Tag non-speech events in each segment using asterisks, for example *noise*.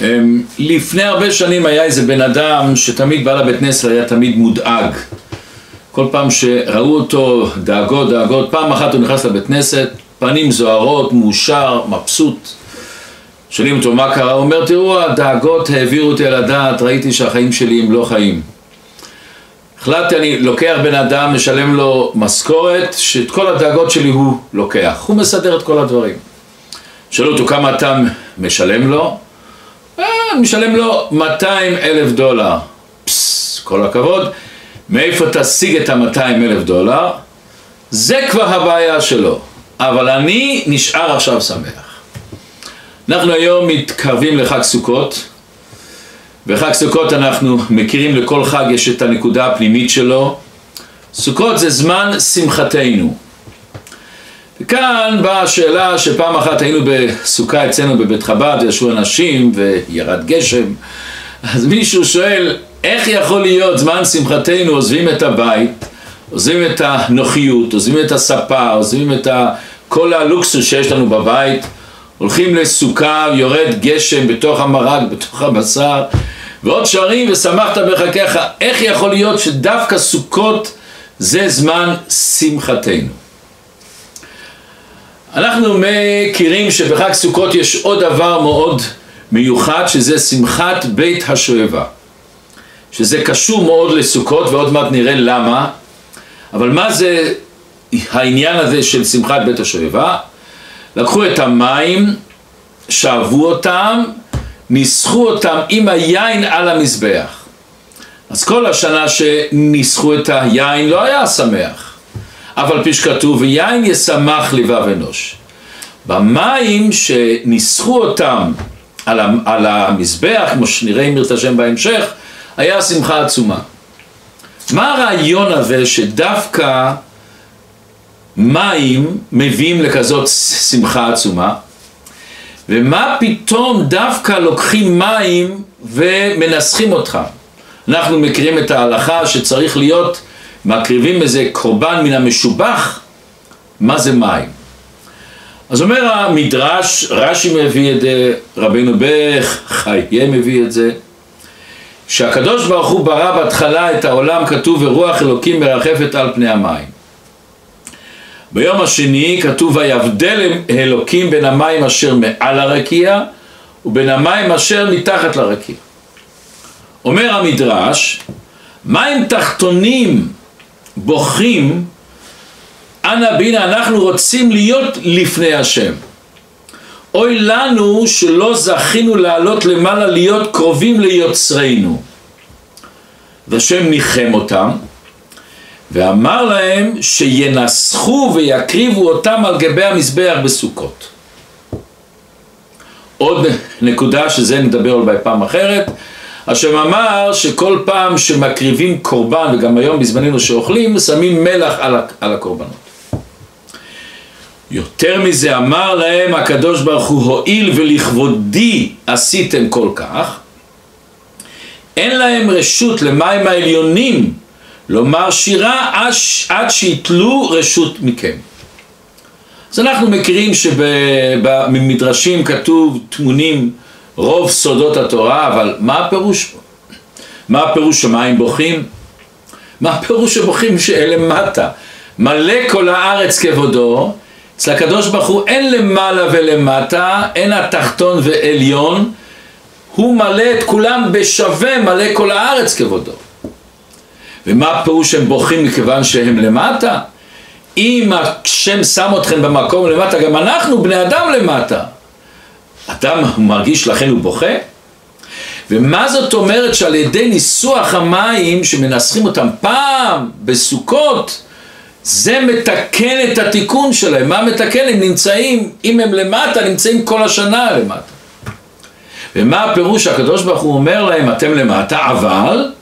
אמ, לפני הרבה שנים היה איזה בן אדם שתמיד בא לבית כנסת היה תמיד מודאג. כל פעם שראו אותו דאגות דאגות, פעם אחת הוא נכנס לבית כנסת, פנים זוהרות, מאושר, מבסוט. שואלים אותו מה קרה, הוא אומר תראו הדאגות העבירו אותי על הדעת, ראיתי שהחיים שלי הם לא חיים. החלטתי אני לוקח בן אדם, משלם לו משכורת, שאת כל הדאגות שלי הוא לוקח, הוא מסדר את כל הדברים. שאלו אותו כמה אתה משלם לו? אה, משלם לו 200 אלף דולר. פסס, כל הכבוד. מאיפה תשיג את ה-200 אלף דולר? זה כבר הבעיה שלו. אבל אני נשאר עכשיו שמח. אנחנו היום מתקרבים לחג סוכות. בחג סוכות אנחנו מכירים לכל חג יש את הנקודה הפנימית שלו. סוכות זה זמן שמחתנו. וכאן באה השאלה שפעם אחת היינו בסוכה אצלנו בבית חב"ד וישבו אנשים וירד גשם. אז מישהו שואל איך יכול להיות זמן שמחתנו עוזבים את הבית עוזבים את הנוחיות, עוזבים את הספה, עוזבים את כל הלוקסוס שיש לנו בבית הולכים לסוכה, יורד גשם בתוך המרק, בתוך הבשר ועוד שרים ושמחת בחקיך. איך יכול להיות שדווקא סוכות זה זמן שמחתנו אנחנו מכירים שבחג סוכות יש עוד דבר מאוד מיוחד שזה שמחת בית השואבה. שזה קשור מאוד לסוכות ועוד מעט נראה למה. אבל מה זה העניין הזה של שמחת בית השואבה? לקחו את המים, שאבו אותם, ניסחו אותם עם היין על המזבח. אז כל השנה שניסחו את היין לא היה שמח אבל פי שכתוב ויין ישמח לבב אנוש. במים שניסחו אותם על, על המזבח, כמו שנראה אם ירצה השם בהמשך, היה שמחה עצומה. מה הרעיון הזה שדווקא מים מביאים לכזאת שמחה עצומה? ומה פתאום דווקא לוקחים מים ומנסחים אותך? אנחנו מכירים את ההלכה שצריך להיות מקריבים איזה קורבן מן המשובח, מה זה מים? אז אומר המדרש, רש"י מביא את זה, רבינו בך, חייה מביא את זה, שהקדוש ברוך הוא ברא בהתחלה את העולם, כתוב ורוח אלוקים מרחפת על פני המים. ביום השני כתוב ויבדל אלוקים בין המים אשר מעל הרקיע ובין המים אשר מתחת לרקיע. אומר המדרש, מים תחתונים בוכים, אנא בינה, אנחנו רוצים להיות לפני השם. אוי לנו שלא זכינו לעלות למעלה להיות קרובים ליוצרנו. והשם ניחם אותם, ואמר להם שינסחו ויקריבו אותם על גבי המזבח בסוכות. עוד נקודה שזה נדבר על בפעם אחרת, השם אמר שכל פעם שמקריבים קורבן, וגם היום בזמננו שאוכלים, שמים מלח על, על הקורבנות. יותר מזה אמר להם הקדוש ברוך הוא, הואיל ולכבודי עשיתם כל כך, אין להם רשות למים העליונים לומר שירה עד, שיתלו רשות מכם. אז אנחנו מכירים שבמדרשים כתוב תמונים רוב סודות התורה, אבל מה הפירוש? מה הפירוש שמים בוכים? מה הפירוש שבוכים שלמטה? מלא כל הארץ כבודו, אצל הקדוש ברוך הוא אין למעלה ולמטה, אין התחתון ועליון, הוא מלא את כולם בשווה, מלא כל הארץ כבודו. ומה הפירוש שהם בוכים מכיוון שהם למטה? אם השם שם אתכם במקום למטה, גם אנחנו בני אדם למטה. אדם מרגיש לכן הוא בוכה? ומה זאת אומרת שעל ידי ניסוח המים שמנסחים אותם פעם בסוכות זה מתקן את התיקון שלהם, מה מתקן? הם נמצאים, אם הם למטה, נמצאים כל השנה למטה. ומה הפירוש הקדוש ברוך הוא אומר להם, אתם למטה, אבל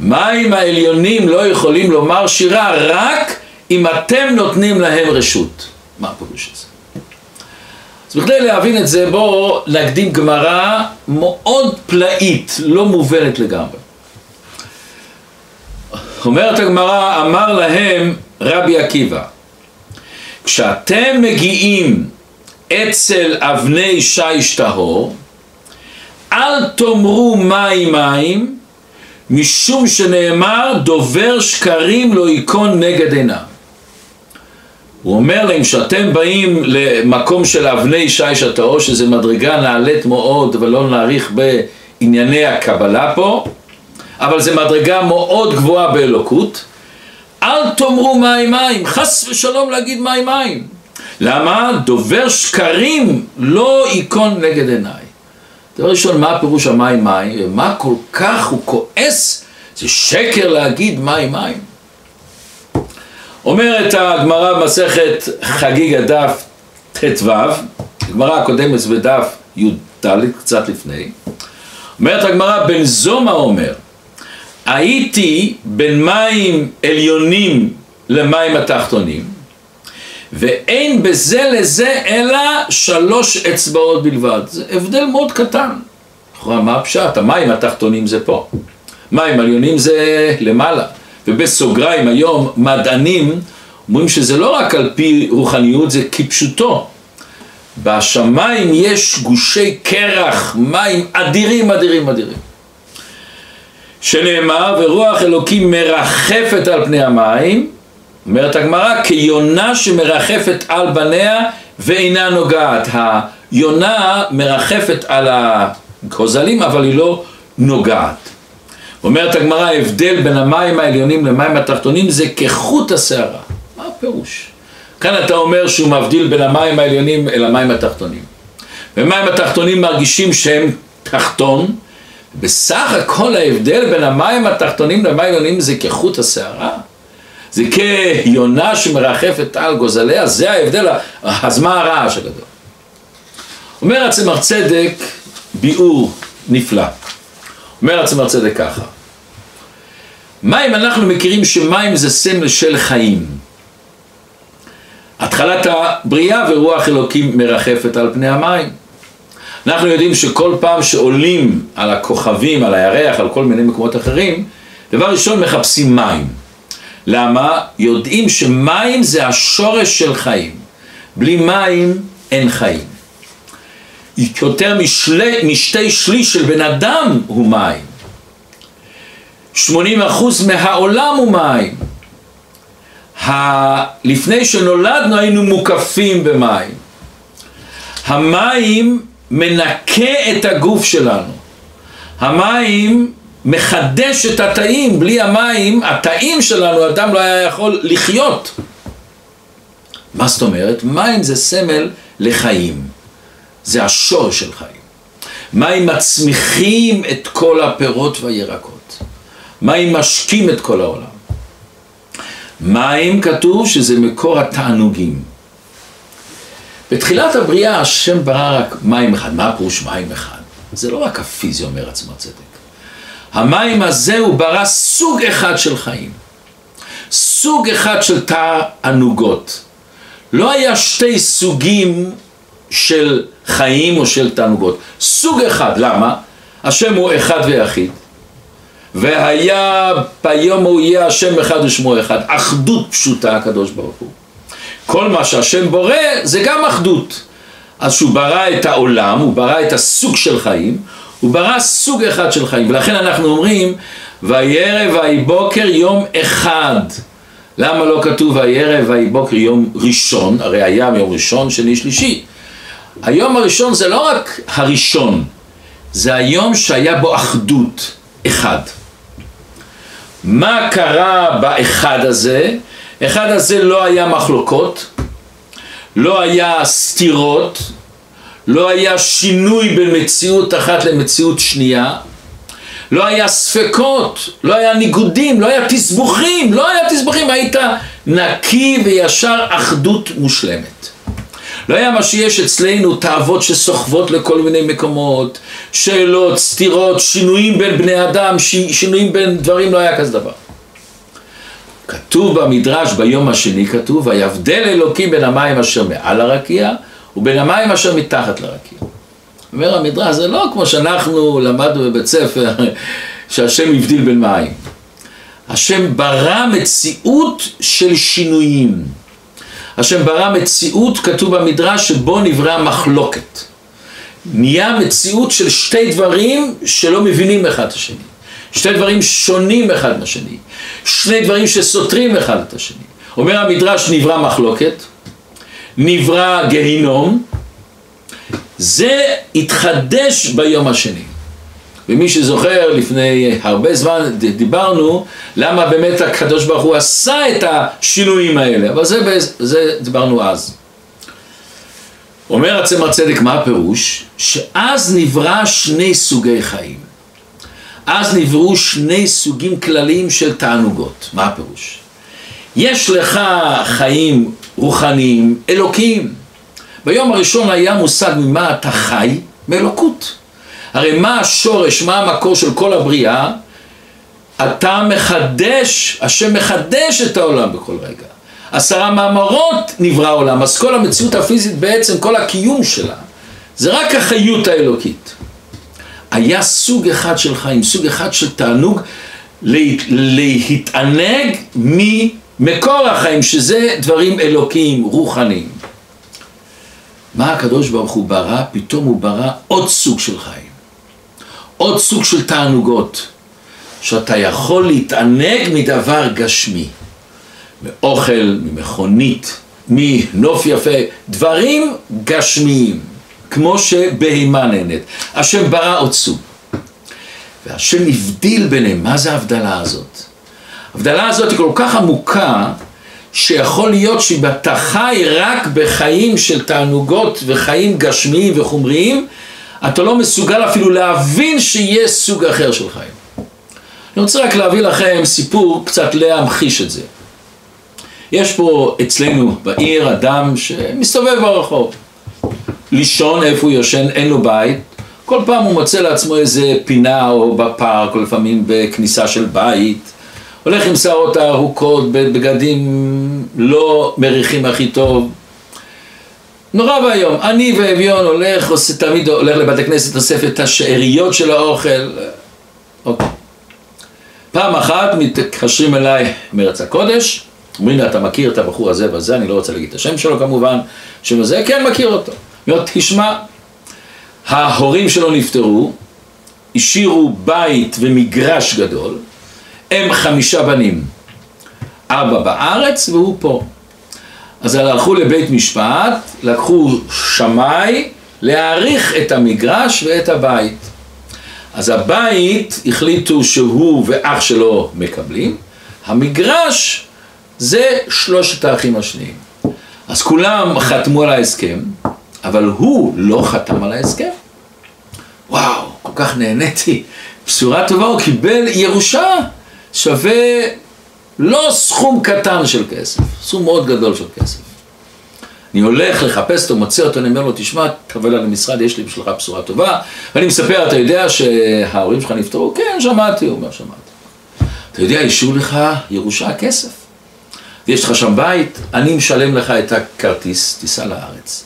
מים העליונים לא יכולים לומר שירה רק אם אתם נותנים להם רשות. מה הפירוש הזה? אז בכדי להבין את זה בואו נקדים גמרא מאוד פלאית, לא מובנת לגמרי. אומרת הגמרא, אמר להם רבי עקיבא, כשאתם מגיעים אצל אבני שיש טהור, אל תאמרו מים מים, משום שנאמר דובר שקרים לא ייכון נגד עיניו. הוא אומר להם שאתם באים למקום של אבני שיש הטהור, שזה מדרגה נעלית מאוד ולא נאריך בענייני הקבלה פה, אבל זה מדרגה מאוד גבוהה באלוקות. אל תאמרו מים מים, חס ושלום להגיד מים מים. למה? דובר שקרים לא ייכון נגד עיניי. דבר ראשון, מה הפירוש המים מים? מה כל כך הוא כועס? זה שקר להגיד מים מים. אומרת הגמרא במסכת חגיג הדף ט"ו, הגמרא הקודמת בדף י"ד, קצת לפני, אומרת הגמרא, בן זומא אומר, הייתי בין מים עליונים למים התחתונים, ואין בזה לזה אלא שלוש אצבעות בלבד. זה הבדל מאוד קטן. מה הפשט? המים התחתונים זה פה. מים עליונים זה למעלה. ובסוגריים היום מדענים אומרים שזה לא רק על פי רוחניות, זה כפשוטו. בשמיים יש גושי קרח, מים אדירים אדירים אדירים. שנאמר, ורוח אלוקים מרחפת על פני המים, אומרת הגמרא, כיונה שמרחפת על בניה ואינה נוגעת. היונה מרחפת על הכוזלים, אבל היא לא נוגעת. אומרת הגמרא, ההבדל בין המים העליונים למים התחתונים זה כחוט השערה. מה הפירוש? כאן אתה אומר שהוא מבדיל בין המים העליונים אל המים התחתונים. ומים התחתונים מרגישים שהם תחתון, בסך הכל ההבדל בין המים התחתונים למים העליונים זה כחוט השערה. זה כיונה שמרחפת על גוזליה, זה ההבדל, אז מה הרעש הגדול? אומר הצמח צדק ביאור נפלא. אומר הצמח צדק ככה, מים אנחנו מכירים שמים זה סמל של חיים. התחלת הבריאה ורוח אלוקים מרחפת על פני המים. אנחנו יודעים שכל פעם שעולים על הכוכבים, על הירח, על כל מיני מקומות אחרים, דבר ראשון מחפשים מים. למה? יודעים שמים זה השורש של חיים. בלי מים אין חיים. יותר משלי, משתי שליש של בן אדם הוא מים. 80% מהעולם הוא מים. ה... לפני שנולדנו היינו מוקפים במים. המים מנקה את הגוף שלנו. המים מחדש את התאים, בלי המים, התאים שלנו, אדם לא היה יכול לחיות. מה זאת אומרת? מים זה סמל לחיים. זה השור של חיים. מים מצמיחים את כל הפירות והירקות. מים משקים את כל העולם. מים כתוב שזה מקור התענוגים. בתחילת הבריאה השם ברא רק מים אחד. מה הפירוש מים אחד? זה לא רק הפיזי אומר עצמו צדק. המים הזה הוא ברא סוג אחד של חיים. סוג אחד של תענוגות. לא היה שתי סוגים של חיים או של תענוגות. סוג אחד, למה? השם הוא אחד ויחיד. והיה ביום הוא יהיה השם אחד ושמו אחד. אחדות פשוטה הקדוש ברוך הוא. כל מה שהשם בורא זה גם אחדות. אז שהוא ברא את העולם, הוא ברא את הסוג של חיים, הוא ברא סוג אחד של חיים, ולכן אנחנו אומרים וירא ויהי בוקר יום אחד. למה לא כתוב וירא ויהי בוקר יום ראשון? הרי היה יום ראשון, שני, שלישי. היום הראשון זה לא רק הראשון, זה היום שהיה בו אחדות, אחד. מה קרה באחד הזה? אחד הזה לא היה מחלוקות, לא היה סתירות, לא היה שינוי בין מציאות אחת למציאות שנייה, לא היה ספקות, לא היה ניגודים, לא היה תסבוכים, לא היה תסבוכים, היית נקי וישר אחדות מושלמת. לא היה מה שיש אצלנו, תאוות שסוחבות לכל מיני מקומות, שאלות, סתירות, שינויים בין בני אדם, שינויים בין דברים, לא היה כזה דבר. כתוב במדרש ביום השני, כתוב, ויבדל אלוקים בין המים אשר מעל הרקיע ובין המים אשר מתחת לרקיע. אומר המדרש, זה לא כמו שאנחנו למדנו בבית ספר, *laughs* שהשם הבדיל בין מים. השם ברא מציאות של שינויים. השם ברא מציאות, כתוב במדרש, שבו נברא מחלוקת. נהיה מציאות של שתי דברים שלא מבינים אחד את השני. שתי דברים שונים אחד מהשני. שני דברים שסותרים אחד את השני. אומר המדרש נברא מחלוקת, נברא גיהינום, זה התחדש ביום השני. ומי שזוכר, לפני הרבה זמן דיברנו למה באמת הקדוש ברוך הוא עשה את השינויים האלה, אבל זה, זה דיברנו אז. אומר הצמר צדק מה הפירוש? שאז נברא שני סוגי חיים. אז נבראו שני סוגים כלליים של תענוגות. מה הפירוש? יש לך חיים רוחניים, אלוקיים. ביום הראשון היה מושג ממה אתה חי? מאלוקות. הרי מה השורש, מה המקור של כל הבריאה? אתה מחדש, השם מחדש את העולם בכל רגע. עשרה מאמרות נברא העולם, אז כל המציאות הפיזית בעצם, כל הקיום שלה, זה רק החיות האלוקית. היה סוג אחד של חיים, סוג אחד של תענוג להתענג ממקור החיים, שזה דברים אלוקיים, רוחניים. מה הקדוש ברוך הוא ברא? פתאום הוא ברא עוד סוג של חיים. עוד סוג של תענוגות, שאתה יכול להתענג מדבר גשמי, מאוכל, ממכונית, מנוף יפה, דברים גשמיים, כמו שבהימה נהנית. השם ברא עוד סוג. והשם הבדיל ביניהם, מה זה ההבדלה הזאת? ההבדלה הזאת היא כל כך עמוקה, שיכול להיות שאתה חי רק בחיים של תענוגות וחיים גשמיים וחומריים, אתה לא מסוגל אפילו להבין שיש סוג אחר של חיים. אני רוצה רק להביא לכם סיפור קצת להמחיש את זה. יש פה אצלנו בעיר אדם שמסתובב ברחוב. לישון איפה הוא יושן, אין לו בית. כל פעם הוא מוצא לעצמו איזה פינה או בפארק, או לפעמים בכניסה של בית. הולך עם שערות הארוכות, בבגדים לא מריחים הכי טוב. נורא ואיום. אני ואביון הולך, עושה, תמיד הולך לבתי כנסת, אוסף את השאריות של האוכל. אוקיי. פעם אחת מתקשרים אליי מארץ הקודש, אומרים לי, אתה מכיר את הבחור הזה וזה, אני לא רוצה להגיד את השם שלו כמובן, שם הזה, כן מכיר אותו. אומר, תשמע, ההורים שלו נפטרו, השאירו בית ומגרש גדול, הם חמישה בנים, ארבע בארץ והוא פה. אז הלכו לבית משפט, לקחו שמאי להעריך את המגרש ואת הבית. אז הבית החליטו שהוא ואח שלו מקבלים, המגרש זה שלושת האחים השניים. אז כולם חתמו על ההסכם, אבל הוא לא חתם על ההסכם. וואו, כל כך נהניתי, בשורה טובה, הוא קיבל ירושה שווה לא סכום קטן של כסף, סכום מאוד גדול של כסף. אני הולך לחפש אותו, מוצא אותו, אני אומר לו, תשמע, תקבל על המשרד, יש לי בשבילך בשורה טובה. ואני מספר, אתה יודע שההורים שלך נפטרו? כן, שמעתי, הוא אומר, שמעתי. אתה יודע, אישרו לך ירושה כסף. יש לך שם בית, אני משלם לך את הכרטיס, תיסע לארץ.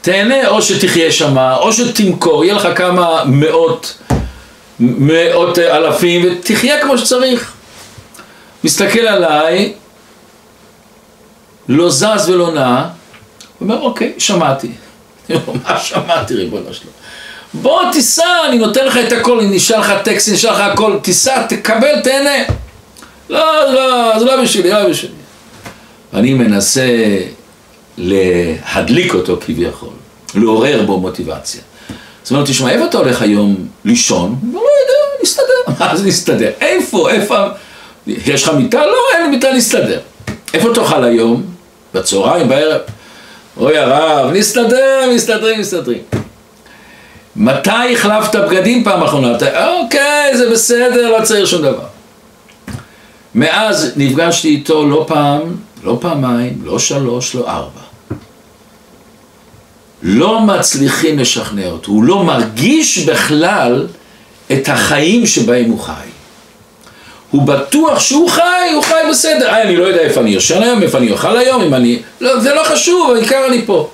תהנה, או שתחיה שם, או שתמכור, יהיה לך כמה מאות, מאות אלפים, ותחיה כמו שצריך. מסתכל עליי, לא זז ולא נע, אומר, אוקיי, שמעתי. מה שמעתי, ריבונו שלו? בוא תיסע, אני נותן לך את הכל, אני נשאר לך טקסט, נשאר לך הכל, תיסע, תקבל, תהנה. לא, לא, זה לא בשבילי, לא בשבילי. ואני מנסה להדליק אותו כביכול, לעורר בו מוטיבציה. אז הוא אומר, תשמע, איפה אתה הולך היום לישון? לא יודע, נסתדר. *laughs* מה זה נסתדר? איפה, איפה? יש לך מיטה? לא, אין לי מיטה, נסתדר. איפה תאכל היום? בצהריים, בערב? אוי הרב, נסתדר, מסתדרים, מסתדרים. מתי החלפת בגדים פעם אחרונה? אוקיי, זה בסדר, לא צריך שום דבר. מאז נפגשתי איתו לא פעם, לא פעמיים, לא שלוש, לא ארבע. לא מצליחים לשכנע אותו, הוא לא מרגיש בכלל את החיים שבהם הוא חי. הוא בטוח שהוא חי, הוא חי בסדר. איי, אני לא יודע איפה אני יושן היום, איפה אני אוכל היום, אם אני... לא, זה לא חשוב, העיקר אני פה.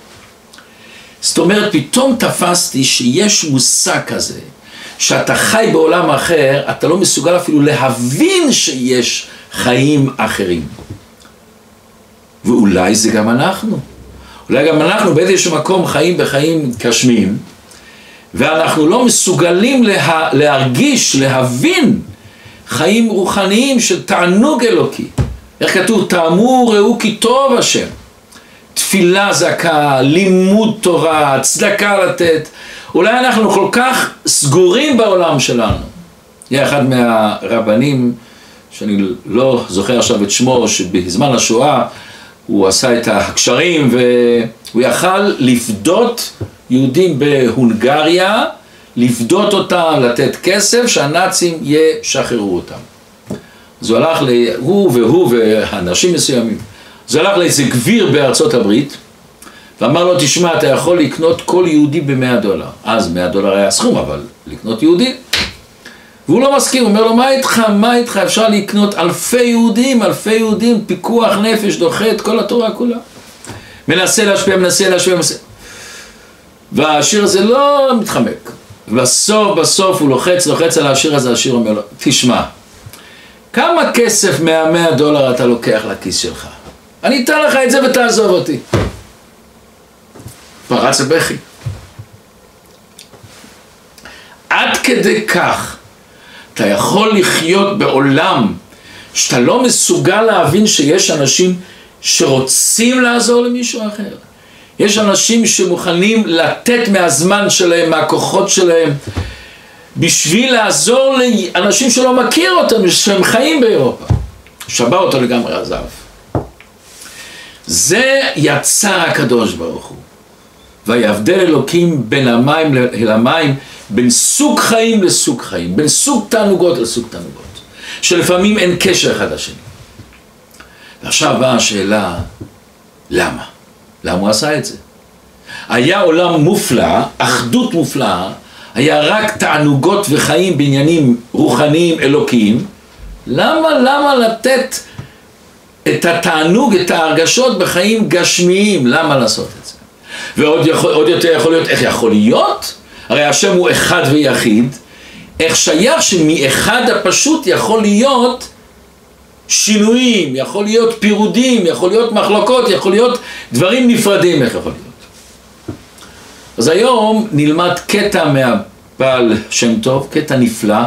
זאת אומרת, פתאום תפסתי שיש מושג כזה, שאתה חי בעולם אחר, אתה לא מסוגל אפילו להבין שיש חיים אחרים. ואולי זה גם אנחנו. אולי גם אנחנו באיזשהו מקום חיים בחיים גשמיים, ואנחנו לא מסוגלים לה, להרגיש, להבין חיים רוחניים של תענוג אלוקי. איך כתוב? טעמו ראו כי טוב השם. תפילה זכה, לימוד תורה, צדקה לתת. אולי אנחנו כל כך סגורים בעולם שלנו. יהיה אחד מהרבנים, שאני לא זוכר עכשיו את שמו, שבזמן השואה הוא עשה את הקשרים והוא יכל לפדות יהודים בהונגריה, לפדות אותם, לתת כסף, שהנאצים ישחררו אותם. הוא הלך, ל... הוא והוא ואנשים מסוימים, הוא הלך לאיזה גביר בארצות הברית, ואמר לו, תשמע, אתה יכול לקנות כל יהודי במאה דולר. אז מאה דולר היה סכום, אבל לקנות יהודי. והוא לא מסכים, הוא אומר לו, מה איתך, מה איתך, אפשר לקנות אלפי יהודים, אלפי יהודים, פיקוח נפש, דוחה את כל התורה כולה. מנסה להשפיע, מנסה להשפיע, מנסה... והשיר הזה לא מתחמק. בסוף, בסוף הוא לוחץ, לוחץ על השיר הזה, השיר אומר לו, תשמע, כמה כסף מהמאה דולר אתה לוקח לכיס שלך? אני אתן לך את זה ותעזוב אותי. פרץ הבכי. עד כדי כך אתה יכול לחיות בעולם שאתה לא מסוגל להבין שיש אנשים שרוצים לעזור למישהו אחר. יש אנשים שמוכנים לתת מהזמן שלהם, מהכוחות שלהם, בשביל לעזור לאנשים שלא מכיר אותם, שהם חיים באירופה. שבר אותו לגמרי עזב. זה יצא הקדוש ברוך הוא. ויבדל אלוקים בין המים אל המים, בין סוג חיים לסוג חיים, בין סוג תענוגות לסוג תענוגות, שלפעמים אין קשר אחד לשני. ועכשיו באה השאלה, למה? למה הוא עשה את זה? היה עולם מופלא, אחדות מופלאה, היה רק תענוגות וחיים בעניינים רוחניים אלוקיים, למה, למה לתת את התענוג, את ההרגשות בחיים גשמיים, למה לעשות את זה? ועוד יכול, יותר יכול להיות, איך יכול להיות? הרי השם הוא אחד ויחיד, איך שייך שמאחד הפשוט יכול להיות שינויים, יכול להיות פירודים, יכול להיות מחלוקות, יכול להיות דברים נפרדים, איך יכול להיות? אז היום נלמד קטע מהבעל שם טוב, קטע נפלא,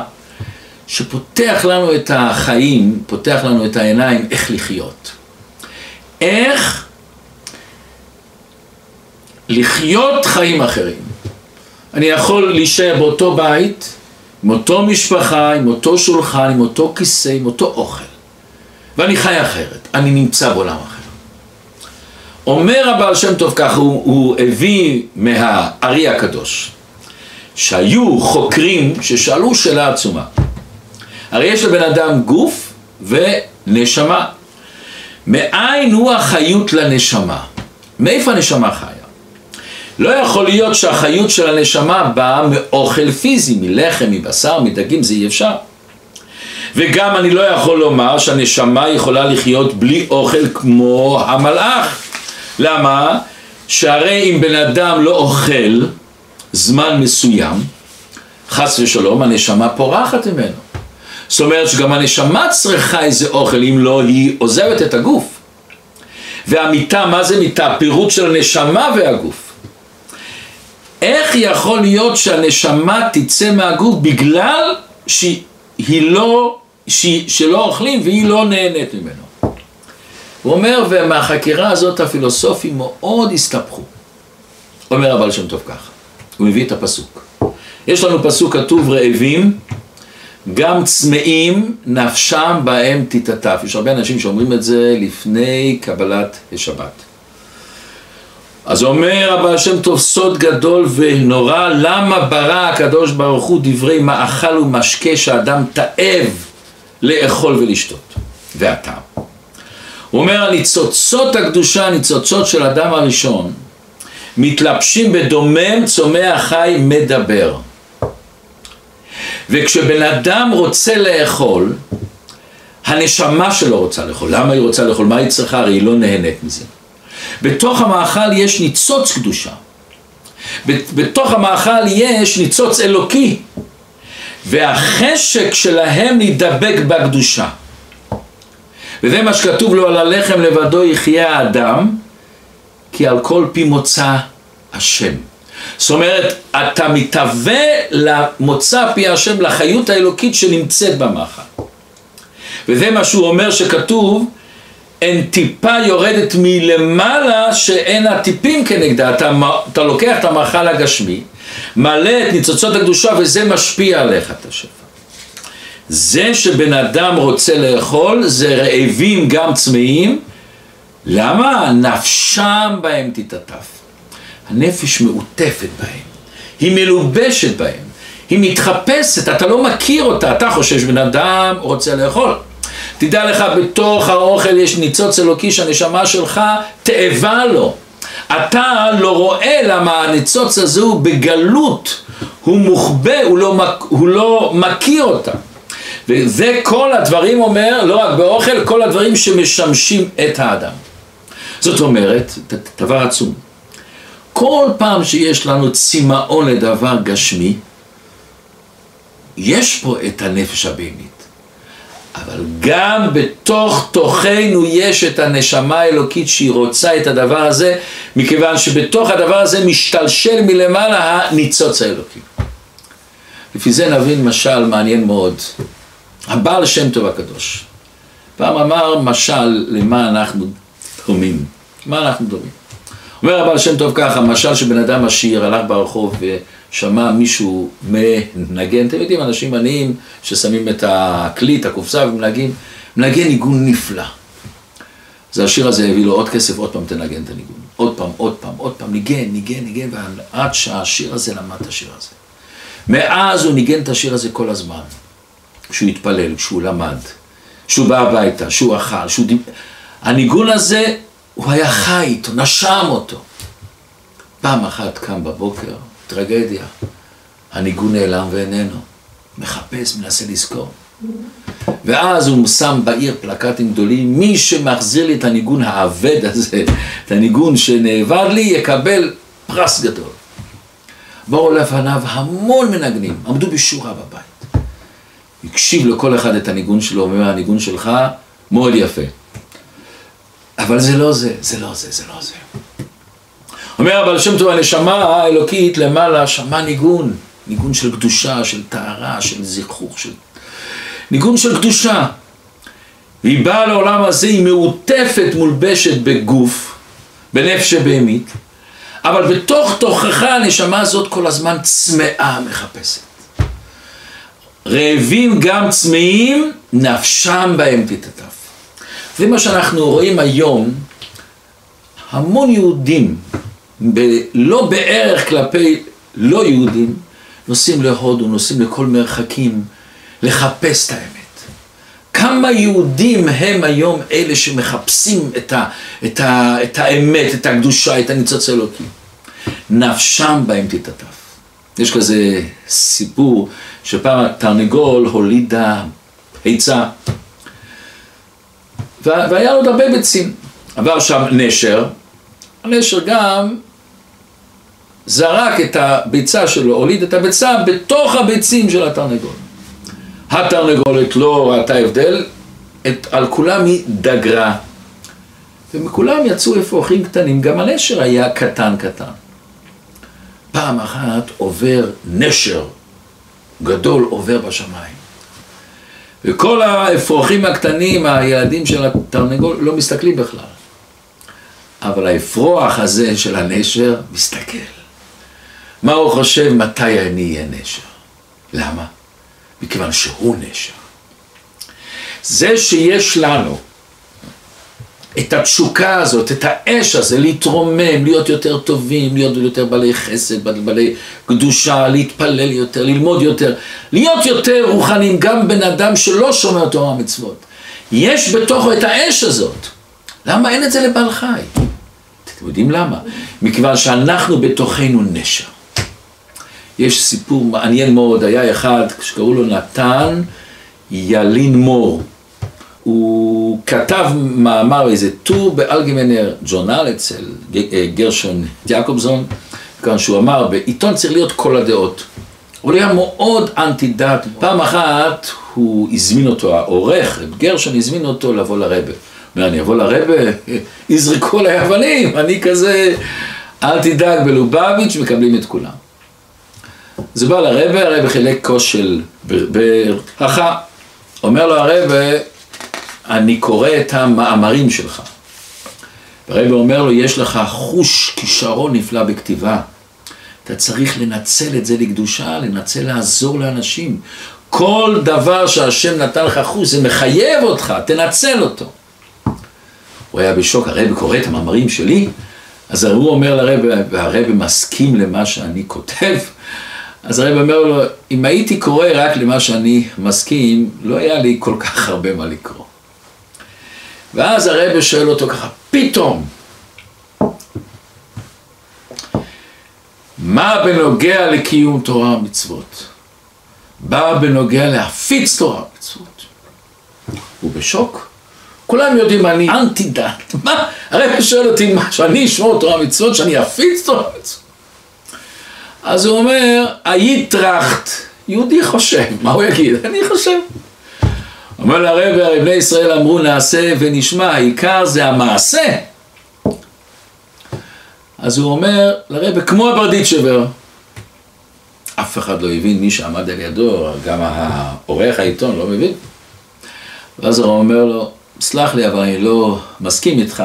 שפותח לנו את החיים, פותח לנו את העיניים איך לחיות. איך לחיות חיים אחרים. אני יכול להישאר באותו בית, עם אותו משפחה, עם אותו שולחן, עם אותו כיסא, עם אותו אוכל. ואני חי אחרת, אני נמצא בעולם אחר. אומר הבעל שם טוב ככה, הוא, הוא הביא מהארי הקדוש, שהיו חוקרים ששאלו שאלה עצומה. הרי יש לבן אדם גוף ונשמה. מאין הוא החיות לנשמה? מאיפה הנשמה חיה? לא יכול להיות שהחיות של הנשמה באה מאוכל פיזי, מלחם, מבשר, מדגים, זה אי אפשר. וגם אני לא יכול לומר שהנשמה יכולה לחיות בלי אוכל כמו המלאך. למה? שהרי אם בן אדם לא אוכל זמן מסוים, חס ושלום, הנשמה פורחת ממנו. זאת אומרת שגם הנשמה צריכה איזה אוכל, אם לא, היא עוזבת את הגוף. והמיטה, מה זה מיטה? פירוט של הנשמה והגוף. איך יכול להיות שהנשמה תצא מהגוף בגלל שהיא לא, שהיא, שלא אוכלים והיא לא נהנית ממנו? הוא אומר, ומהחקירה הזאת הפילוסופים מאוד הסתבכו. אומר הבעל שם טוב ככה, הוא מביא את הפסוק. יש לנו פסוק כתוב רעבים, גם צמאים נפשם בהם תתעטף. יש הרבה אנשים שאומרים את זה לפני קבלת השבת. אז אומר הבעל שם טוב סוד גדול ונורא, למה ברא הקדוש ברוך הוא דברי מאכל ומשקה שאדם תאב לאכול ולשתות, והטעם. הוא אומר הניצוצות הקדושה, הניצוצות של אדם הראשון, מתלבשים בדומם צומח חי מדבר. וכשבן אדם רוצה לאכול, הנשמה שלו רוצה לאכול. למה היא רוצה לאכול? מה היא צריכה? הרי היא לא נהנית מזה. בתוך המאכל יש ניצוץ קדושה. בתוך המאכל יש ניצוץ אלוקי. והחשק שלהם נדבק בקדושה. וזה מה שכתוב לו על הלחם לבדו יחיה האדם, כי על כל פי מוצא השם. זאת אומרת, אתה מתהווה למוצא פי השם, לחיות האלוקית שנמצאת במאכל. וזה מה שהוא אומר שכתוב, אין טיפה יורדת מלמעלה שאין הטיפים כנגדה. אתה, אתה לוקח את המאכל הגשמי, מעלה את ניצוצות הקדושה וזה משפיע עליך את השפע. זה שבן אדם רוצה לאכול זה רעבים גם צמאים, למה? נפשם בהם תתעטף. הנפש מעוטפת בהם, היא מלובשת בהם, היא מתחפשת, אתה לא מכיר אותה, אתה חושב שבן אדם רוצה לאכול. תדע לך, בתוך האוכל יש ניצוץ אלוקי שהנשמה שלך תאבה לו. אתה לא רואה למה הניצוץ הזה הוא בגלות, הוא מוחבא, הוא לא, הוא לא מכיר אותה. וזה כל הדברים אומר, לא רק באוכל, כל הדברים שמשמשים את האדם. זאת אומרת, דבר עצום. כל פעם שיש לנו צמאון לדבר גשמי, יש פה את הנפש הבהמית. אבל גם בתוך תוכנו יש את הנשמה האלוקית שהיא רוצה את הדבר הזה, מכיוון שבתוך הדבר הזה משתלשל מלמעלה הניצוץ האלוקי. לפי זה נבין משל מעניין מאוד. הבעל שם טוב הקדוש. פעם אמר משל למה אנחנו דומים. מה אנחנו דומים? אומר הבעל שם טוב ככה, משל שבן אדם עשיר הלך ברחוב ושמע מישהו מנגן, אתם יודעים, אנשים עניים ששמים את הכלי, את הקופסה ומנגן, מנגן ניגון נפלא. אז השיר הזה הביא לו עוד כסף, עוד פעם תנגן את הניגון. עוד פעם, עוד פעם, עוד פעם, ניגן, ניגן, ניגן, ועד שהשיר הזה למד את השיר הזה. מאז הוא ניגן את השיר הזה כל הזמן. כשהוא התפלל, כשהוא למד, כשהוא בא הביתה, כשהוא אכל, כשהוא דיב... הניגון הזה, הוא היה חי איתו, נשם אותו. פעם אחת קם בבוקר, טרגדיה, הניגון נעלם ואיננו. מחפש, מנסה לזכור. ואז הוא שם בעיר פלקטים גדולים, מי שמחזיר לי את הניגון האבד הזה, את הניגון שנאבד לי, יקבל פרס גדול. באו לפניו המון מנגנים, עמדו בשורה בבית. הקשיב לכל אחד את הניגון שלו, אומר, הניגון שלך מאוד יפה. אבל זה לא זה, זה לא זה, זה לא זה. אומר אבל שם טוב, הנשמה האלוקית למעלה שמע ניגון, ניגון של קדושה, של טהרה, של זיכוך, של... ניגון של קדושה. והיא באה לעולם הזה, היא מעוטפת, מולבשת בגוף, בנפש הבהמית, אבל בתוך תוכך הנשמה הזאת כל הזמן צמאה מחפשת. רעבים גם צמאים, נפשם בהם תתעטף. זה מה שאנחנו רואים היום, המון יהודים, ב- לא בערך כלפי לא יהודים, נוסעים להודו, נוסעים לכל מרחקים, לחפש את האמת. כמה יהודים הם היום אלה שמחפשים את, ה, את, ה, את האמת, את הקדושה, את הניצוץ האלוקי. נפשם בהם תתעטף. יש כזה סיפור שפעם התרנגול הולידה היצע והיה עוד הרבה ביצים. עבר שם נשר, הנשר גם זרק את הביצה שלו, הוליד את הביצה בתוך הביצים של התרנגול. התרנגולת לא ראתה הבדל, את, על כולם היא דגרה. ומכולם יצאו אפרוחים קטנים, גם הנשר היה קטן קטן. פעם אחת עובר נשר גדול עובר בשמיים. וכל האפרוחים הקטנים, הילדים של התרנגול, לא מסתכלים בכלל. אבל האפרוח הזה של הנשר מסתכל. מה הוא חושב מתי אני אהיה נשר? למה? מכיוון שהוא נשר. זה שיש לנו את התשוקה הזאת, את האש הזה, להתרומם, להיות יותר טובים, להיות יותר בעלי חסד, בעלי קדושה, להתפלל יותר, ללמוד יותר, להיות יותר רוחניים, גם בן אדם שלא שומר תורה ומצוות. יש בתוכו את האש הזאת. למה אין את זה לבעל חי? אתם יודעים למה? מכיוון שאנחנו בתוכנו נשר. יש סיפור מעניין מאוד, היה אחד שקראו לו נתן ילין מור. הוא כתב מאמר, איזה טור באלגמנר ג'ורנל אצל אה, גרשון יעקובזון, כאן שהוא אמר, בעיתון צריך להיות כל הדעות. הוא היה מאוד אנטי דת. פעם אחת הוא הזמין אותו, העורך, גרשון הזמין אותו לבוא לרבה. אומר, אני אבוא לרבה, *laughs* יזרקו עליי אבנים, אני כזה... אל תדאג, בלובביץ' מקבלים את כולם. זה בא לרבה, הרבה חילק כוס של ברכה. אומר לו הרבה, אני קורא את המאמרים שלך. הרב אומר לו, יש לך חוש כישרון נפלא בכתיבה. אתה צריך לנצל את זה לקדושה, לנצל לעזור לאנשים. כל דבר שהשם נתן לך חוש, זה מחייב אותך, תנצל אותו. הוא היה בשוק, הרב קורא את המאמרים שלי, אז הוא אומר לרב, והרב מסכים למה שאני כותב, אז הרב אומר לו, אם הייתי קורא רק למה שאני מסכים, לא היה לי כל כך הרבה מה לקרוא. ואז הרב שואל אותו ככה, פתאום, מה בנוגע לקיום תורה ומצוות? בא בנוגע להפיץ תורה ומצוות. הוא בשוק. כולם יודעים, אני אנטי דת. *laughs* מה? הרב שואל אותי, מה, שאני אשמור תורה ומצוות, שאני אפיץ תורה ומצוות? אז הוא אומר, היטראכט, יהודי חושב, מה הוא יגיד? אני חושב. אומר לרב, בני ישראל אמרו נעשה ונשמע, העיקר זה המעשה. אז הוא אומר לרב, כמו הברדיצ'בר. אף אחד לא הבין, מי שעמד על ידו, גם העורך העיתון לא מבין. ואז הוא אומר לו, סלח לי, אבל אני לא מסכים איתך.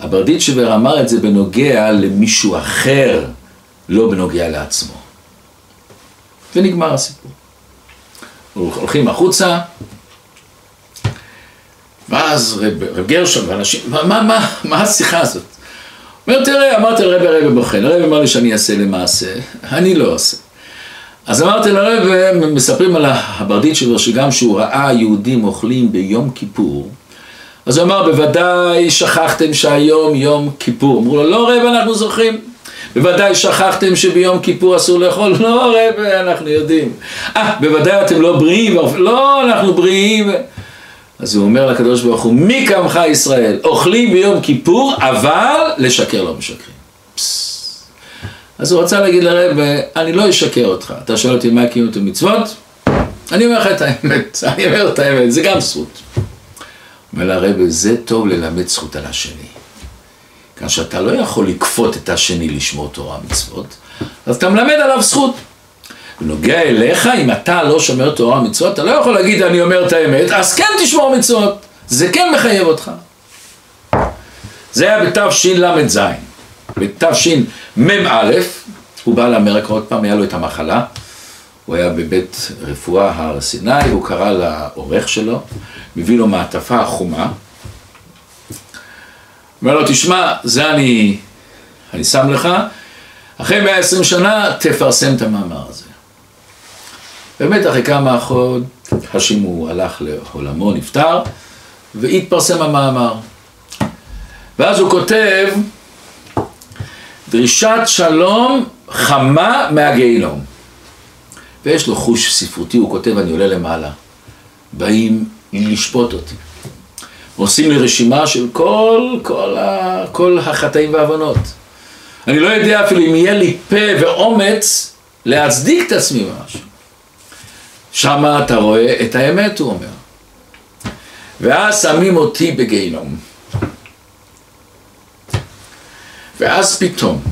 הברדיצ'בר אמר את זה בנוגע למישהו אחר, לא בנוגע לעצמו. ונגמר הסיפור. הולכים החוצה, ואז רב, רב גרשון ואנשים, מה, מה, מה, מה השיחה הזאת? אומר, תראה, אמרתי לרב הרב בוחן, הרב אמר לי שאני אעשה למעשה, אני לא אעשה. אז אמרתי לרב, מספרים על הברדית שלו, שגם שהוא ראה יהודים אוכלים ביום כיפור, אז הוא אמר, בוודאי שכחתם שהיום יום כיפור. אמרו לו, לא רב, אנחנו זוכרים. בוודאי שכחתם שביום כיפור אסור לאכול? לא רב, אנחנו יודעים. אה, בוודאי אתם לא בריאים? לא, אנחנו בריאים. אז הוא אומר לקדוש ברוך הוא, מי קמך ישראל? אוכלים ביום כיפור, אבל לשקר לא משקרים. אז הוא רצה להגיד לרב, אני לא אשקר אותך. אתה שואל אותי מה קיום את המצוות? אני אומר לך את האמת, *laughs* אני אומר את האמת, זה גם זכות. אומר לרב, זה טוב ללמד זכות על השני. כאן שאתה לא יכול לכפות את השני לשמור תורה ומצוות, אז אתה מלמד עליו זכות. בנוגע אליך, אם אתה לא שומר תורה ומצוות, אתה לא יכול להגיד אני אומר את האמת, אז כן תשמור מצוות, זה כן מחייב אותך. זה היה בתשל"ז. בתשמ"א, הוא בא לאמריקה עוד פעם, היה לו את המחלה, הוא היה בבית רפואה הר סיני, הוא קרא לעורך שלו, מביא לו מעטפה חומה, אומר לו, תשמע, זה אני, אני שם לך, אחרי 120 שנה תפרסם את המאמר הזה. באמת אחרי כמה חודשים הוא הלך לעולמו, נפטר, והתפרסם המאמר. ואז הוא כותב, דרישת שלום חמה מהגיהינום. ויש לו חוש ספרותי, הוא כותב, אני עולה למעלה. באים לשפוט אותי. עושים לי רשימה של כל, כל, ה, כל החטאים והעוונות. אני לא יודע אפילו אם יהיה לי פה ואומץ להצדיק את עצמי במשהו. שם אתה רואה את האמת, הוא אומר. ואז שמים אותי בגיהינום. ואז פתאום,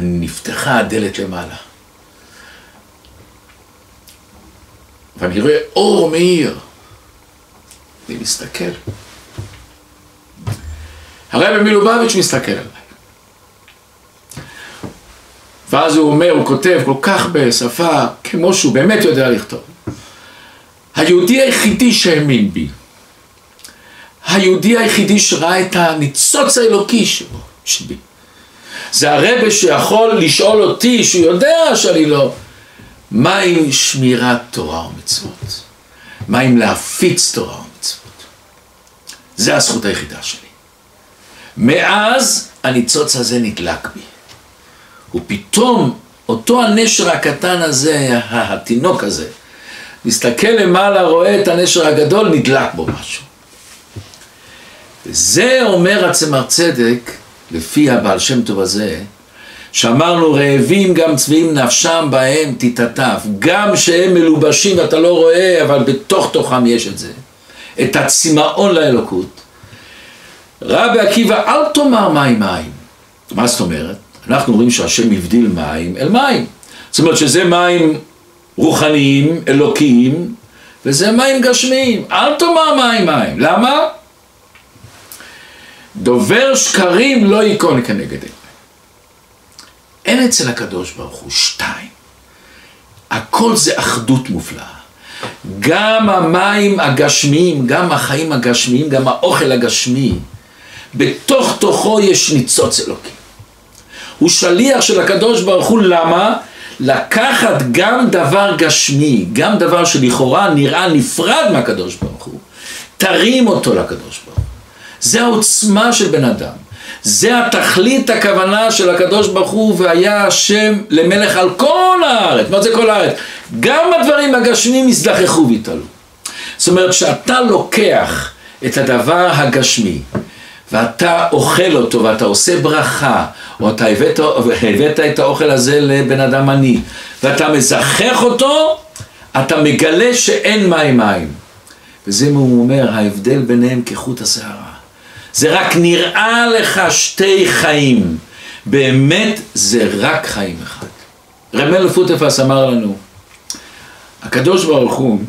נפתחה הדלת למעלה. ואני רואה אור מאיר. אני מסתכל. הרב מלובביץ' מסתכל עליי. ואז הוא אומר, הוא כותב כל כך בשפה כמו שהוא באמת יודע לכתוב. היהודי היחידי שהאמין בי, היהודי היחידי שראה את הניצוץ האלוקי שבו, שבי. זה הרבה שיכול לשאול אותי, שהוא יודע שאני לא, מה עם שמירת תורה ומצוות? מה עם להפיץ תורה ומצוות? זה הזכות היחידה שלי. מאז הניצוץ הזה נדלק בי. ופתאום אותו הנשר הקטן הזה, התינוק הזה, מסתכל למעלה, רואה את הנשר הגדול, נדלק בו משהו. וזה אומר הצמר צדק, לפי הבעל שם טוב הזה, שאמרנו רעבים גם צבעים נפשם בהם תתעטף, גם שהם מלובשים ואתה לא רואה, אבל בתוך תוכם יש את זה, את הצמאון לאלוקות. רבי עקיבא, אל תאמר מים מים. מה זאת אומרת? אנחנו רואים שהשם הבדיל מים אל מים. זאת אומרת שזה מים רוחניים, אלוקיים, וזה מים גשמיים. אל תאמר מים מים. למה? דובר שקרים לא ייכון כנגד אלה. אין אצל הקדוש ברוך הוא שתיים. הכל זה אחדות מופלאה. גם המים הגשמיים, גם החיים הגשמיים, גם האוכל הגשמי, בתוך תוכו יש ניצוץ אלוקי. הוא שליח של הקדוש ברוך הוא, למה? לקחת גם דבר גשמי, גם דבר שלכאורה נראה נפרד מהקדוש ברוך הוא, תרים אותו לקדוש ברוך הוא. זה העוצמה של בן אדם. זה התכלית הכוונה של הקדוש ברוך הוא והיה השם למלך על כל הארץ. מה זה כל הארץ? גם הדברים הגשמיים יזדחכו ויתעלו. זאת אומרת שאתה לוקח את הדבר הגשמי ואתה אוכל אותו ואתה עושה ברכה או אתה הבאת, הבאת את האוכל הזה לבן אדם עני ואתה מזכח אותו, אתה מגלה שאין מים מים. וזה מה הוא אומר, ההבדל ביניהם כחוט השערה. זה רק נראה לך שתי חיים, באמת זה רק חיים אחד. רמל פוטפס אמר לנו, הקדוש ברוך הוא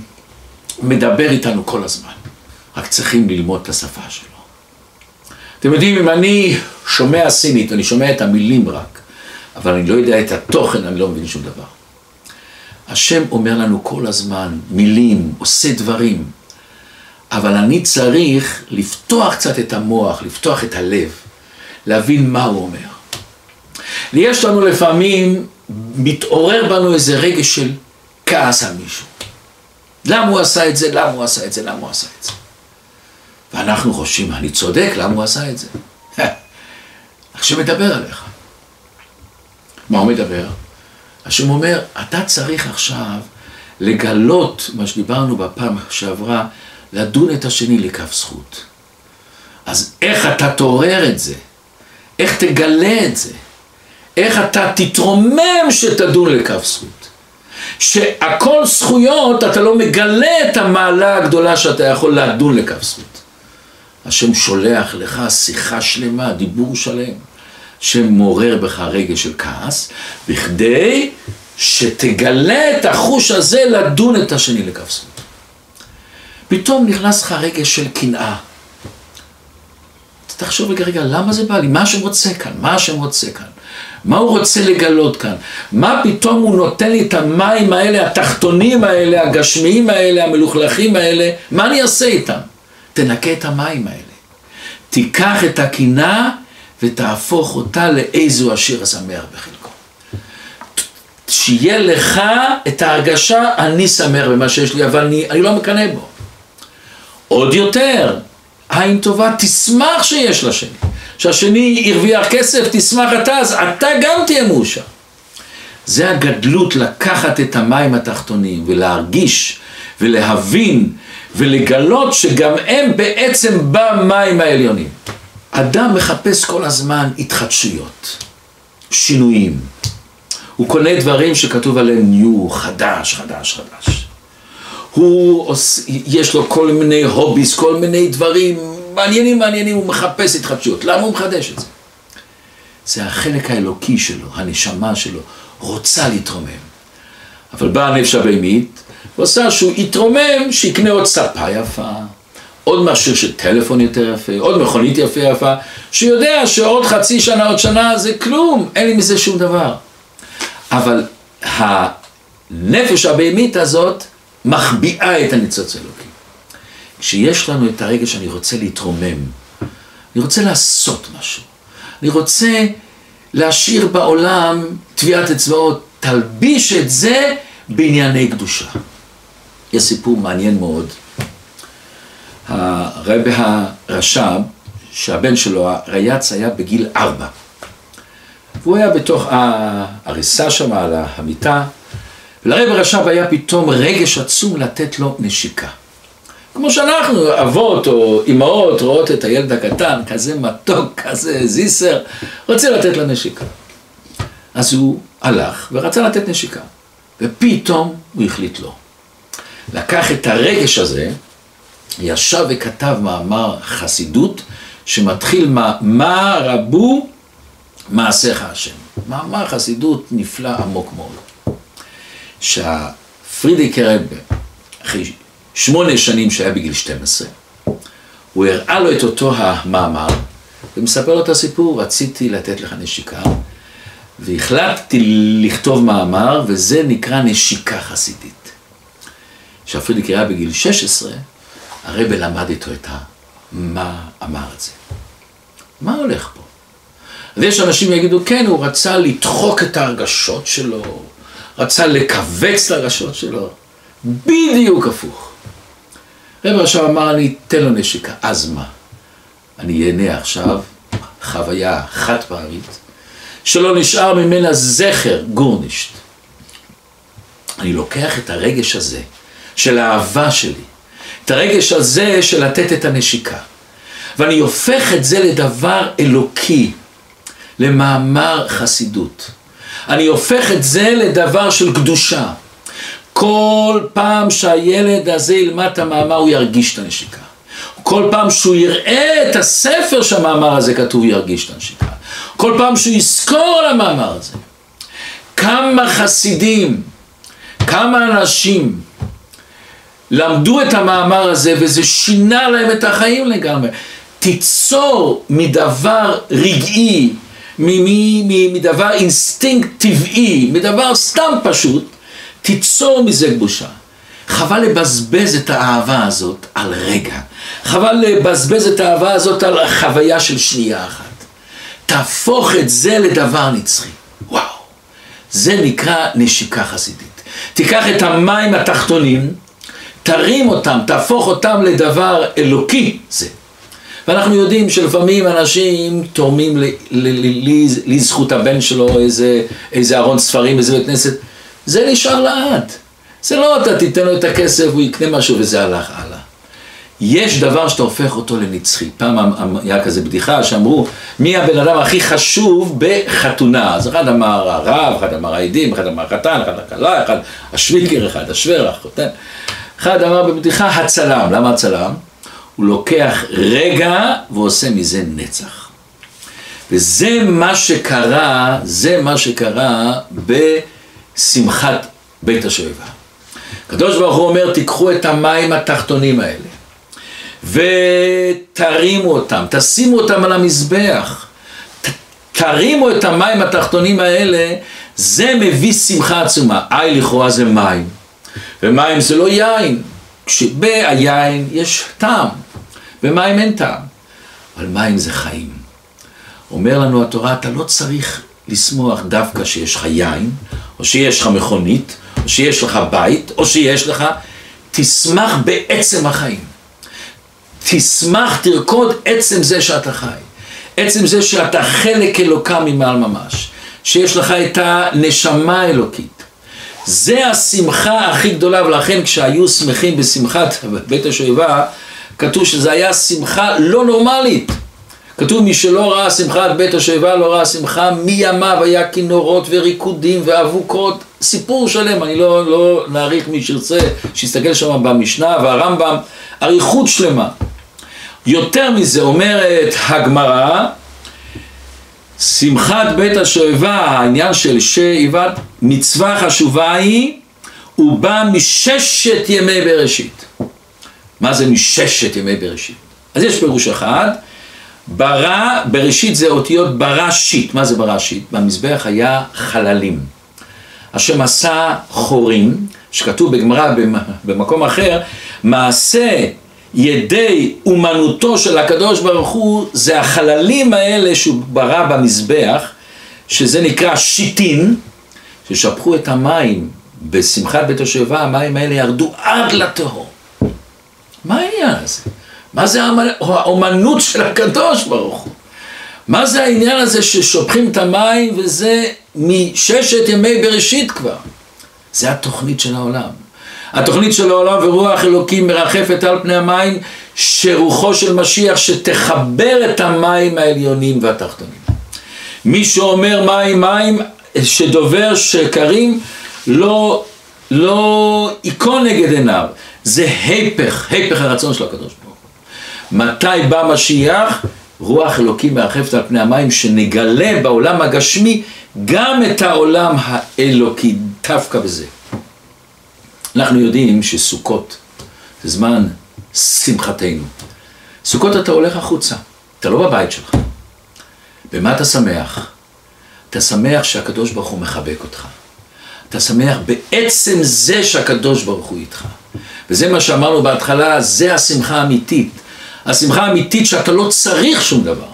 מדבר איתנו כל הזמן, רק צריכים ללמוד את השפה שלו. אתם יודעים, אם אני שומע סינית, אני שומע את המילים רק, אבל אני לא יודע את התוכן, אני לא מבין שום דבר. השם אומר לנו כל הזמן מילים, עושה דברים, אבל אני צריך לפתוח קצת את המוח, לפתוח את הלב, להבין מה הוא אומר. ויש לנו לפעמים, מתעורר בנו איזה רגש של כעס על מישהו. למה הוא עשה את זה? למה הוא עשה את זה? למה הוא עשה את זה? ואנחנו חושבים, אני צודק, למה הוא עשה את זה? *laughs* השם מדבר עליך. מה הוא מדבר? השם אומר, אתה צריך עכשיו לגלות מה שדיברנו בפעם שעברה, לדון את השני לכף זכות. אז איך אתה תעורר את זה? איך תגלה את זה? איך אתה תתרומם שתדון לכף זכות? שהכל זכויות, אתה לא מגלה את המעלה הגדולה שאתה יכול לדון לכף זכות. השם שולח לך שיחה שלמה, דיבור שלם, שמעורר בך רגע של כעס, בכדי שתגלה את החוש הזה לדון את השני לכף זכות. פתאום נכנס לך רגש של קנאה. תחשוב רגע, רגע, למה זה בא לי? מה השם רוצה כאן? מה השם רוצה כאן? מה הוא רוצה לגלות כאן? מה פתאום הוא נותן לי את המים האלה, התחתונים האלה, הגשמיים האלה, המלוכלכים האלה? מה אני אעשה איתם? תנקה את המים האלה. תיקח את הקנאה ותהפוך אותה לאיזו השיר השמח בחלקו. שיהיה לך את ההרגשה, אני שמח במה שיש לי, אבל אני, אני לא מקנא בו. עוד יותר, עין טובה תשמח שיש לשני. שהשני הרוויח כסף, תשמח אתה, אז אתה גם תהיה מאושר. זה הגדלות לקחת את המים התחתונים ולהרגיש ולהבין ולגלות שגם הם בעצם במים העליונים. אדם מחפש כל הזמן התחדשויות, שינויים. הוא קונה דברים שכתוב עליהם ניו, חדש, חדש, חדש. הוא, עוש, יש לו כל מיני הוביס, כל מיני דברים מעניינים מעניינים, הוא מחפש התחדשות. למה הוא מחדש את זה? זה החלק האלוקי שלו, הנשמה שלו, רוצה להתרומם. אבל באה הנפש הבהמית, ועושה שהוא יתרומם, שיקנה עוד ספה יפה, עוד מכשיר של טלפון יותר יפה, עוד מכונית יפה יפה, שיודע שעוד חצי שנה, עוד שנה זה כלום, אין לי מזה שום דבר. אבל הנפש הבהמית הזאת מחביאה את הניצוץ האלוקי. כשיש לנו את הרגע שאני רוצה להתרומם, אני רוצה לעשות משהו, אני רוצה להשאיר בעולם טביעת אצבעות, תלביש את זה בענייני קדושה. יש סיפור מעניין מאוד. הרבי הרש"ב, שהבן שלו, הרייץ, היה בגיל ארבע. והוא היה בתוך העריסה שם, על המיטה, ולרבי הרש"ב היה פתאום רגש עצום לתת לו נשיקה. כמו שאנחנו, אבות או אימהות רואות את הילד הקטן, כזה מתוק, *laughs* כזה זיסר, רוצה לתת לה נשיקה. אז הוא הלך ורצה לתת נשיקה, ופתאום הוא החליט לא. לקח את הרגש הזה, ישב וכתב מאמר חסידות שמתחיל מה, מה רבו מעשיך השם. מאמר חסידות נפלא עמוק מאוד. שהפרידיקי רב, אחרי שמונה שנים שהיה בגיל 12, הוא הראה לו את אותו המאמר, ומספר לו את הסיפור, רציתי לתת לך נשיקה, והחלטתי לכתוב מאמר, וזה נקרא נשיקה חסידית. כשהפרידיקי היה בגיל 16, הרב למד איתו את ה... מה אמר את זה. מה הולך פה? ויש אנשים יגידו, כן, הוא רצה לדחוק את ההרגשות שלו, רצה לכווץ ההרגשות שלו. בדיוק הפוך. רב עכשיו אמר, אני אתן לו נשיקה, אז מה? אני אהנה עכשיו חוויה חד פעמית, שלא נשאר ממנה זכר גורנישט. אני לוקח את הרגש הזה של האהבה שלי, את הרגש הזה של לתת את הנשיקה, ואני הופך את זה לדבר אלוקי, למאמר חסידות. אני הופך את זה לדבר של קדושה. כל פעם שהילד הזה ילמד את המאמר הוא ירגיש את הנשיקה. כל פעם שהוא יראה את הספר שהמאמר הזה כתוב, הוא ירגיש את הנשיקה. כל פעם שהוא יזכור על המאמר הזה. כמה חסידים, כמה אנשים למדו את המאמר הזה וזה שינה להם את החיים לגמרי. תיצור מדבר רגעי, מדבר אינסטינקט טבעי, מדבר סתם פשוט, תיצור מזה קדושה. חבל לבזבז את האהבה הזאת על רגע. חבל לבזבז את האהבה הזאת על חוויה של שנייה אחת. תהפוך את זה לדבר נצחי. וואו. זה נקרא נשיקה חסידית. תיקח את המים התחתונים, תרים אותם, תהפוך אותם לדבר אלוקי זה. ואנחנו יודעים שלפעמים אנשים תורמים לזכות הבן שלו איזה, איזה ארון ספרים, איזה בית כנסת, זה נשאר לעד. זה לא אתה תיתן לו את הכסף, הוא יקנה משהו וזה הלך הלאה. יש דבר שאתה הופך אותו לנצחי. פעם היה כזה בדיחה שאמרו, מי הבן אדם הכי חשוב בחתונה? אז אחד אמר הרב, אחד אמר העדים, אחד אמר החתן, אחד הכלה, אחד השוויקר, אחד השוורח, אחד אמר בבדיחה הצלם. למה הצלם? הוא לוקח רגע ועושה מזה נצח. וזה מה שקרה, זה מה שקרה בשמחת בית השואבה. הקדוש ברוך הוא אומר, תיקחו את המים התחתונים האלה ותרימו אותם, תשימו אותם על המזבח, תרימו את המים התחתונים האלה, זה מביא שמחה עצומה. איי לכאורה זה מים, ומים זה לא יין, כשביין יש טעם. ומים אין טעם. אבל מים זה חיים. אומר לנו התורה, אתה לא צריך לשמוח דווקא שיש לך יין, או שיש לך מכונית, או שיש לך בית, או שיש לך... תשמח בעצם החיים. תשמח, תרקוד עצם זה שאתה חי. עצם זה שאתה חלק אלוקה ממעל ממש. שיש לך את הנשמה האלוקית. זה השמחה הכי גדולה, ולכן כשהיו שמחים בשמחת *laughs* בית השואבה, כתוב שזה היה שמחה לא נורמלית. כתוב מי שלא ראה שמחת בית השואבה לא ראה שמחה מימיו היה כינורות וריקודים ואבוקות. סיפור שלם. אני לא, לא נעריך מי שירצה שיסתכל שם במשנה והרמב"ם אריכות שלמה. יותר מזה אומרת הגמרא שמחת בית השואבה העניין של שאיבת מצווה חשובה היא הוא בא מששת ימי בראשית מה זה מששת ימי בראשית? אז יש פירוש אחד, ברא, בראשית זה אותיות בראשית, מה זה בראשית? במזבח היה חללים. השם עשה חורים, שכתוב בגמרא במקום אחר, מעשה ידי אומנותו של הקדוש ברוך הוא זה החללים האלה שהוא ברא במזבח, שזה נקרא שיטין, ששפכו את המים בשמחת בית השואבה, המים האלה ירדו עד לתהום. מה העניין הזה? מה זה האומנות של הקדוש ברוך הוא? מה זה העניין הזה ששופכים את המים וזה מששת ימי בראשית כבר? זה התוכנית של העולם. התוכנית של העולם ורוח אלוקים מרחפת על פני המים שרוחו של משיח שתחבר את המים העליונים והתחתונים. מי שאומר מים מים שדובר שקרים לא, לא ייכון נגד עיניו זה היפך, היפך הרצון של הקדוש ברוך הוא. מתי בא משיח? רוח אלוקים מרחפת על פני המים, שנגלה בעולם הגשמי גם את העולם האלוקי, דווקא בזה. אנחנו יודעים שסוכות זה זמן שמחתנו. סוכות אתה הולך החוצה, אתה לא בבית שלך. במה אתה שמח? אתה שמח שהקדוש ברוך הוא מחבק אותך. אתה שמח בעצם זה שהקדוש ברוך הוא איתך. וזה מה שאמרנו בהתחלה, זה השמחה האמיתית. השמחה האמיתית שאתה לא צריך שום דבר.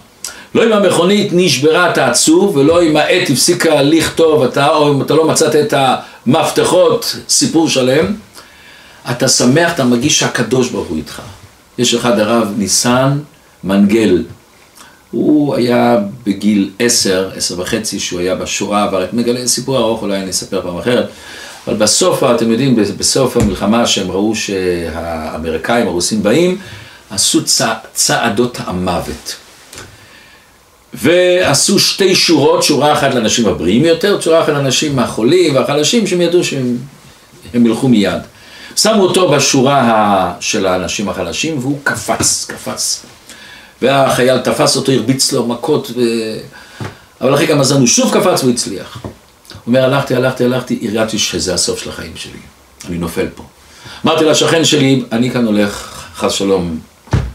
לא אם המכונית נשברה אתה עצוב, ולא אם העט הפסיקה לכתוב, אתה, או אם אתה לא מצאת את המפתחות, סיפור שלם. אתה שמח, אתה מרגיש שהקדוש ברוך הוא איתך. יש אחד הרב ניסן מנגל, הוא היה בגיל עשר, עשר וחצי, שהוא היה בשואה, עבר את מגלה, סיפור ארוך, אולי אני אספר פעם אחרת, אבל בסוף, אתם יודעים, בסוף המלחמה שהם ראו שהאמריקאים, הרוסים באים, עשו צע, צעדות המוות. ועשו שתי שורות, שורה אחת לאנשים הבריאים יותר, שורה אחת לאנשים החולים והחלשים, שהם ידעו שהם ילכו מיד. שמו אותו בשורה של האנשים החלשים, והוא קפץ, קפץ. והחייל תפס אותו, הרביץ לו מכות, ו... אבל אחרי כמה זמן הוא שוב קפץ והוא הצליח. הוא אומר, הלכתי, הלכתי, הלכתי, הרגעתי שזה הסוף של החיים שלי. אני נופל פה. אמרתי לשכן שלי, אני כאן הולך, חס שלום,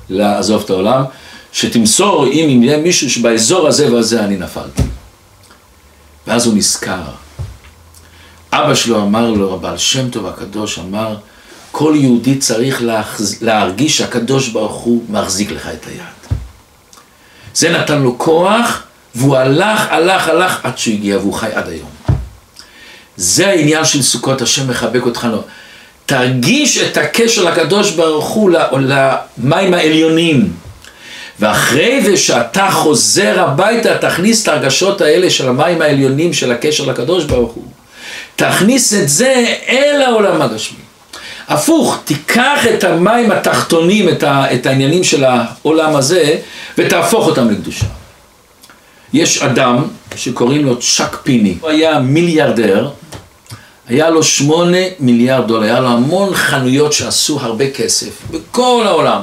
לעזוב את העולם, שתמסור אם יהיה מישהו שבאזור הזה והזה אני נפלתי. ואז הוא נזכר. אבא שלו אמר לו, הבעל שם טוב הקדוש אמר, כל יהודי צריך להרגיש שהקדוש ברוך הוא מחזיק לך את היד. זה נתן לו כוח, והוא הלך, הלך, הלך עד שהוא הגיע, והוא חי עד היום. זה העניין של סוכות, השם מחבק אותך. לא. תרגיש את הקשר לקדוש ברוך הוא, למים העליונים. ואחרי זה שאתה חוזר הביתה, תכניס את הרגשות האלה של המים העליונים, של הקשר לקדוש ברוך הוא. תכניס את זה אל העולם הגשמי. הפוך, תיקח את המים התחתונים, את, את העניינים של העולם הזה, ותהפוך אותם לקדושה. יש אדם שקוראים לו צ'אק פיני, הוא היה מיליארדר, היה לו שמונה מיליארד דולר, היה לו המון חנויות שעשו הרבה כסף בכל העולם.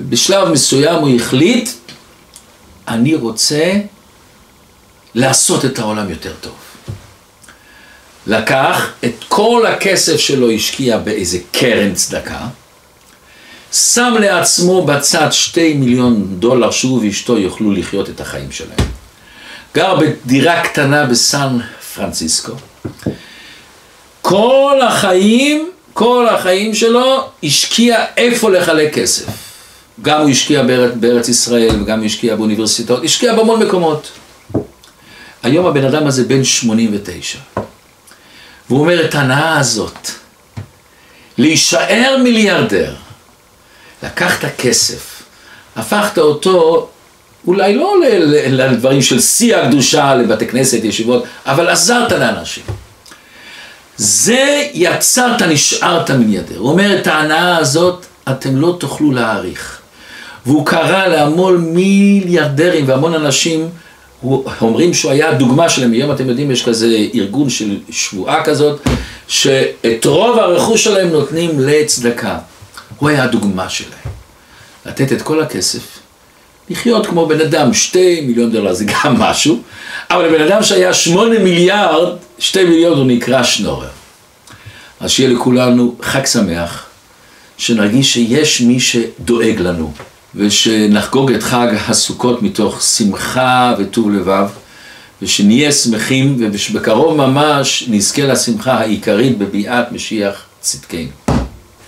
ובשלב מסוים הוא החליט, אני רוצה לעשות את העולם יותר טוב. לקח את כל הכסף שלו, השקיע באיזה קרן צדקה, שם לעצמו בצד שתי מיליון דולר שהוא ואשתו יוכלו לחיות את החיים שלהם. גר בדירה קטנה בסן פרנסיסקו. כל החיים, כל החיים שלו השקיע איפה לחלק כסף. גם הוא השקיע בארץ, בארץ ישראל וגם הוא השקיע באוניברסיטאות, השקיע בהמון מקומות. היום הבן אדם הזה בן 89. והוא אומר את ההנאה הזאת, להישאר מיליארדר, לקחת כסף, הפכת אותו אולי לא לדברים של שיא הקדושה, לבתי כנסת, ישיבות, אבל עזרת לאנשים. זה יצרת, נשארת מיליארדר. הוא אומר את ההנאה הזאת, אתם לא תוכלו להעריך. והוא קרא להמון מיליארדרים והמון אנשים אומרים שהוא היה הדוגמה שלהם, היום אתם יודעים יש כזה ארגון של שבועה כזאת, שאת רוב הרכוש שלהם נותנים לצדקה. הוא היה הדוגמה שלהם. לתת את כל הכסף, לחיות כמו בן אדם, שתי מיליון דולר זה גם משהו, אבל לבן אדם שהיה שמונה מיליארד, שתי מיליון הוא נקרא שנורר. אז שיהיה לכולנו חג שמח, שנרגיש שיש מי שדואג לנו. ושנחגוג את חג הסוכות מתוך שמחה וטוב לבב, ושנהיה שמחים, ושבקרוב ממש נזכה לשמחה העיקרית בביאת משיח צדקנו.